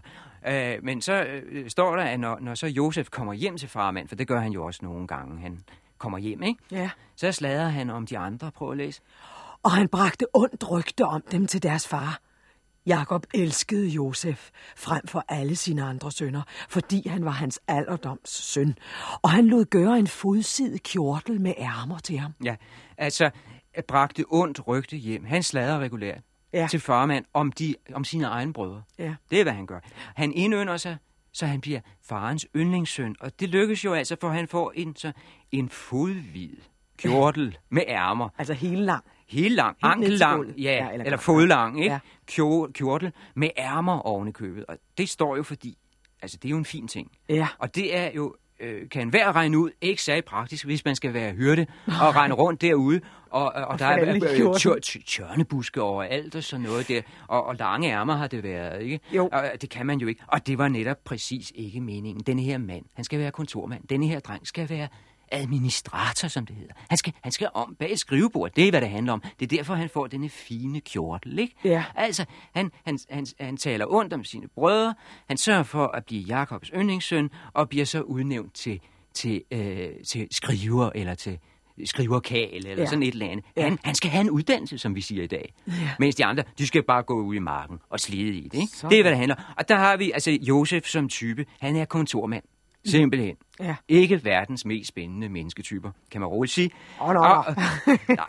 Øh, men så øh, står der, at når, når så Josef kommer hjem til farmand, for det gør han jo også nogle gange, han kommer hjem, ikke? Ja. Så slader han om de andre. Prøv at læse. Og han bragte ondt rygte om dem til deres far. Jakob elskede Josef frem for alle sine andre sønner, fordi han var hans alderdoms søn. Og han lod gøre en fodsidig kjortel med ærmer til ham. Ja, altså, bragte ondt rygte hjem. Han slader regulært Ja. til farmand om, de, om sine egne brødre. Ja. Det er, hvad han gør. Han indønder sig, så han bliver farens yndlingssøn. Og det lykkes jo altså, for han får en, så, en fodhvid kjortel med ærmer. Altså hele lang. Helt lang, Helt ankellang, ja, Ja, eller eller, fodlang, ikke? Ja. Kjortel med ærmer oven i købet. Og det står jo fordi, altså det er jo en fin ting. Ja. Og det er jo, øh, kan hver regne ud, ikke særlig praktisk, hvis man skal være hyrde og rende rundt derude. Og, og, og der er tjørnebuske overalt og sådan noget der. Og, og lange ærmer har det været, ikke? Jo. Og det kan man jo ikke. Og det var netop præcis ikke meningen. Denne her mand, han skal være kontormand. Denne her dreng skal være administrator, som det hedder. Han skal, han skal om bag et skrivebord. Det er, hvad det handler om. Det er derfor, han får denne fine kjortel, ikke? Ja. Altså, han, han, han, han taler ondt om sine brødre. Han sørger for at blive Jakobs yndlingssøn, og bliver så udnævnt til, til, øh, til skriver, eller til skriverkal, eller Ja. ja. sådan et eller andet. Ja. Han, han skal have en uddannelse, som vi siger i dag. Ja. Mens de andre, de skal bare gå ud i marken og slide i det. Ikke? Sådan. Det er, hvad det handler om. Og der har vi, altså Josef som type, han er kontormand. Simpelthen. Ja. Ikke verdens mest spændende mennesketyper, kan man roligt sige. Åh, nå, Og-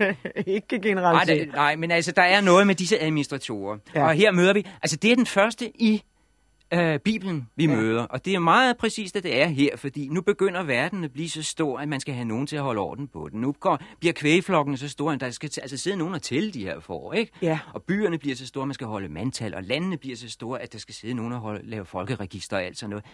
nej. Ikke Nej, generaliseret. det, nej, men altså, der er noget med disse administratorer. Ja. Og her møder vi, altså det er den første i øh, Bibelen, vi ja. møder. Og det er meget præcist, at det er her, fordi nu begynder verden at blive så stor, at man skal have nogen til at holde orden på den. Nu går, bliver kvægflokken så stor, at der skal altså sidde nogen og tælle de her får, ikke? Ja. Og byerne bliver så store, at man skal holde mandtal, og landene bliver så store, at der skal sidde nogen og holde, lave folkeregister og alt sådan noget.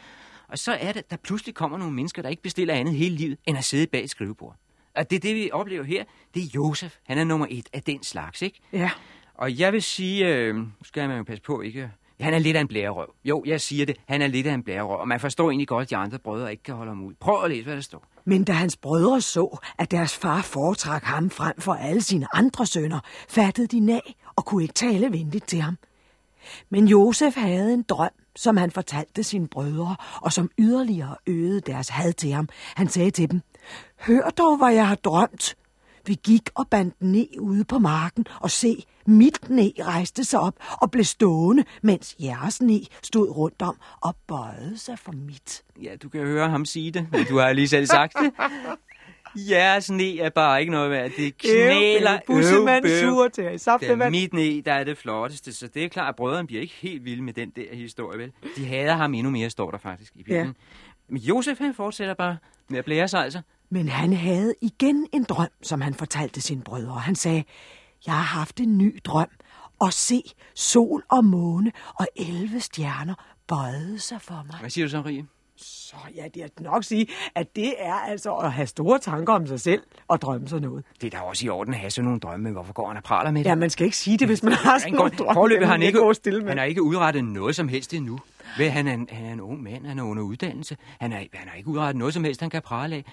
Og så er det, der pludselig kommer nogle mennesker, der ikke bestiller andet hele livet, end at sidde bag et skrivebord. Og det er det, vi oplever her. Det er Josef. Han er nummer et af den slags, ikke? Ja. Og jeg vil sige, øh, skal man jo passe på, ikke? Han er lidt af en blærerøv. Jo, jeg siger det. Han er lidt af en blærerøv. Og man forstår egentlig godt, at de andre brødre ikke kan holde ham ud. Prøv at læse, hvad der står. Men da hans brødre så, at deres far foretrak ham frem for alle sine andre sønner, fattede de nag og kunne ikke tale venligt til ham. Men Josef havde en drøm, som han fortalte sine brødre, og som yderligere øgede deres had til ham. Han sagde til dem, Hør dog, hvad jeg har drømt. Vi gik og bandt ned ude på marken, og se, mit næ rejste sig op og blev stående, mens jeres næ stod rundt om og bøjede sig for mit. Ja, du kan høre ham sige det. men Du har lige selv sagt det. Ja, sne er bare ikke noget værd. Det knæler. Bussemand sur til er saftevand. mit næ, der er det flotteste. Så det er klart, at brødrene bliver ikke helt vilde med den der historie, vel? De hader ham endnu mere, står der faktisk i Bibelen. Ja. Men Josef, han fortsætter bare med at blære sig altså. Men han havde igen en drøm, som han fortalte sine brødre. Han sagde, jeg har haft en ny drøm, og se, sol og måne og 11 stjerner bøjede sig for mig. Hvad siger du så, Rie? Så ja, det er nok sige, at det er altså at have store tanker om sig selv og drømme sig noget. Det er da også i orden at have sådan nogle drømme, men hvorfor går han og praler med det? Ja, man skal ikke sige det, hvis man har sådan nogle drømme. forløbet har han ikke, stille med. han har ikke udrettet noget som helst endnu. Ved, han, er en, han er en ung mand, han er under uddannelse. Han, er, han har ikke udrettet noget som helst, han kan prale af.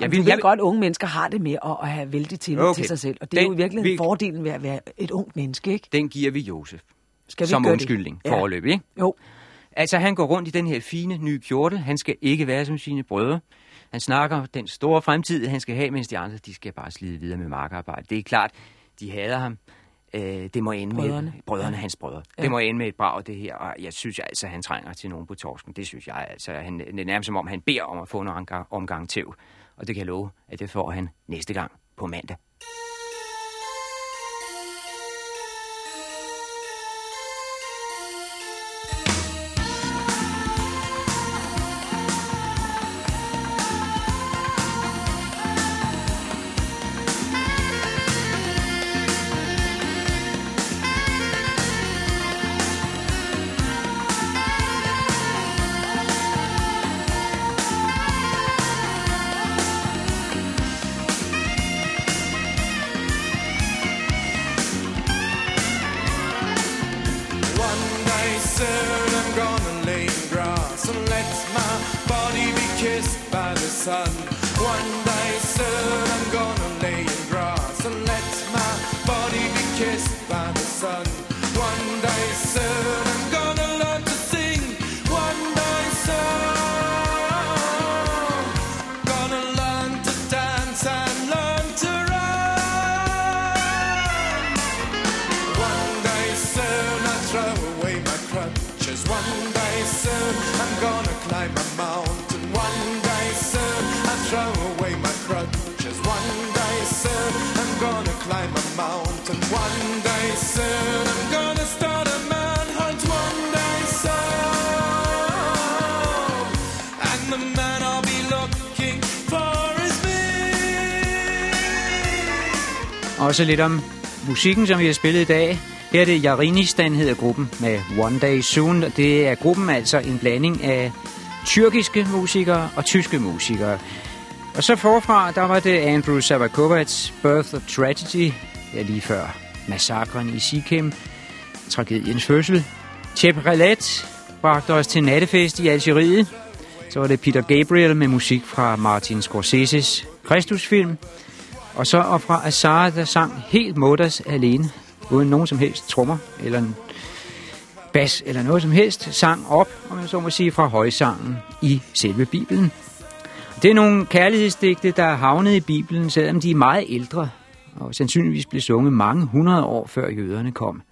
Jeg vil, du ved godt, at unge mennesker har det med at, at have vældig tillid Okay. til sig selv. Og det er Den- jo i virkeligheden vi- fordelen ved at være et ungt menneske, ikke? Den giver vi Josef Skal vi som gøre det? undskyldning Ja. forløbig, ikke? Jo. Altså, han går rundt i den her fine nye kjortel. Han skal ikke være som sine brødre. Han snakker den store fremtid, han skal have, mens de andre, de skal bare slide videre med markarbejde. Det er klart, de hader ham. Øh, det må ende Brødrene. med brødrene, Ja. hans brødre. Ja. Det må ende med et brag, det her. Og jeg synes altså, han trænger til nogen på torsken. Det synes jeg. Altså, han, det er nærmest som om, han beder om at få en omgang, omgang tæv. Og det kan jeg love, at det får han næste gang på mandag. Også lidt om musikken, som vi har spillet i dag. Her er det Jarinistan, hedder gruppen, med One Day Soon. Det er gruppen altså en blanding af tyrkiske musikere og tyske musikere. Og så forfra, der var det Andrew Savakovats Birth of Tragedy, ja, lige før massakren i Sikkim, tragediens fødsel. Chep Relat bragte os til nattefest i Algeriet. Så var det Peter Gabriel med musik fra Martin Scorseses Kristusfilm. Og så og fra Azara, der sang helt Modas alene, uden nogen som helst trommer eller en bas eller noget som helst, sang op, om man så må sige, fra højsangen i selve Bibelen. Det er nogle kærlighedsdigte, der er havnet i Bibelen, selvom de er meget ældre, og sandsynligvis blev sunget mange hundrede år før jøderne kom.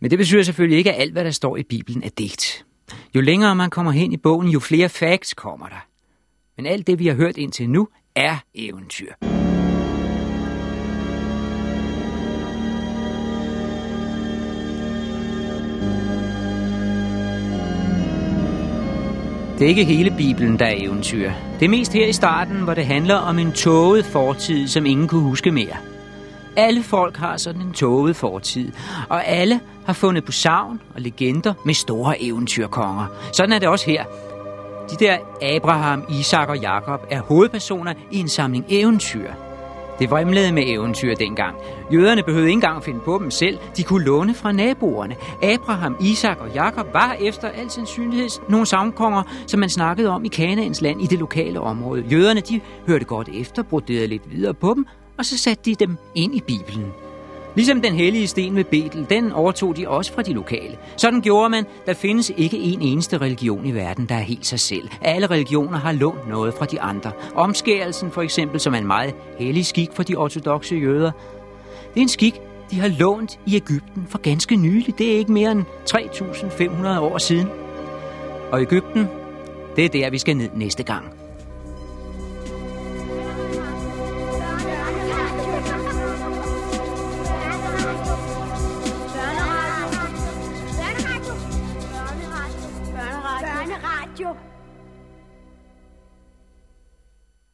Men det betyder selvfølgelig ikke, at alt, hvad der står i Bibelen, er digt. Jo længere man kommer hen i bogen, jo flere facts kommer der. Men alt det, vi har hørt indtil nu, er eventyr. Det er ikke hele Bibelen, der er eventyr. Det er mest her i starten, hvor det handler om en tåget fortid, som ingen kunne huske mere. Alle folk har sådan en tåget fortid, og alle har fundet på savn og legender med store eventyrkonger. Sådan er det også her. De der Abraham, Isak og Jakob er hovedpersoner i en samling eventyr. Det vrimlede med eventyr dengang. Jøderne behøvede ikke engang at finde på dem selv. De kunne låne fra naboerne. Abraham, Isak og Jakob var efter al sandsynlighed nogle savnkonger, som man snakkede om i Kanaans land i det lokale område. Jøderne de hørte godt efter, broderede lidt videre på dem, og så satte de dem ind i Bibelen. Ligesom den hellige sten ved Betel, den overtog de også fra de lokale. Sådan gjorde man, der findes ikke en eneste religion i verden, der er helt sig selv. Alle religioner har lånt noget fra de andre. Omskærelsen for eksempel, som er en meget hellig skik for de ortodoxe jøder. Det er en skik, de har lånt i Ægypten for ganske nylig. Det er ikke mere end 3.500 år siden. Og Ægypten, det er der, vi skal ned næste gang.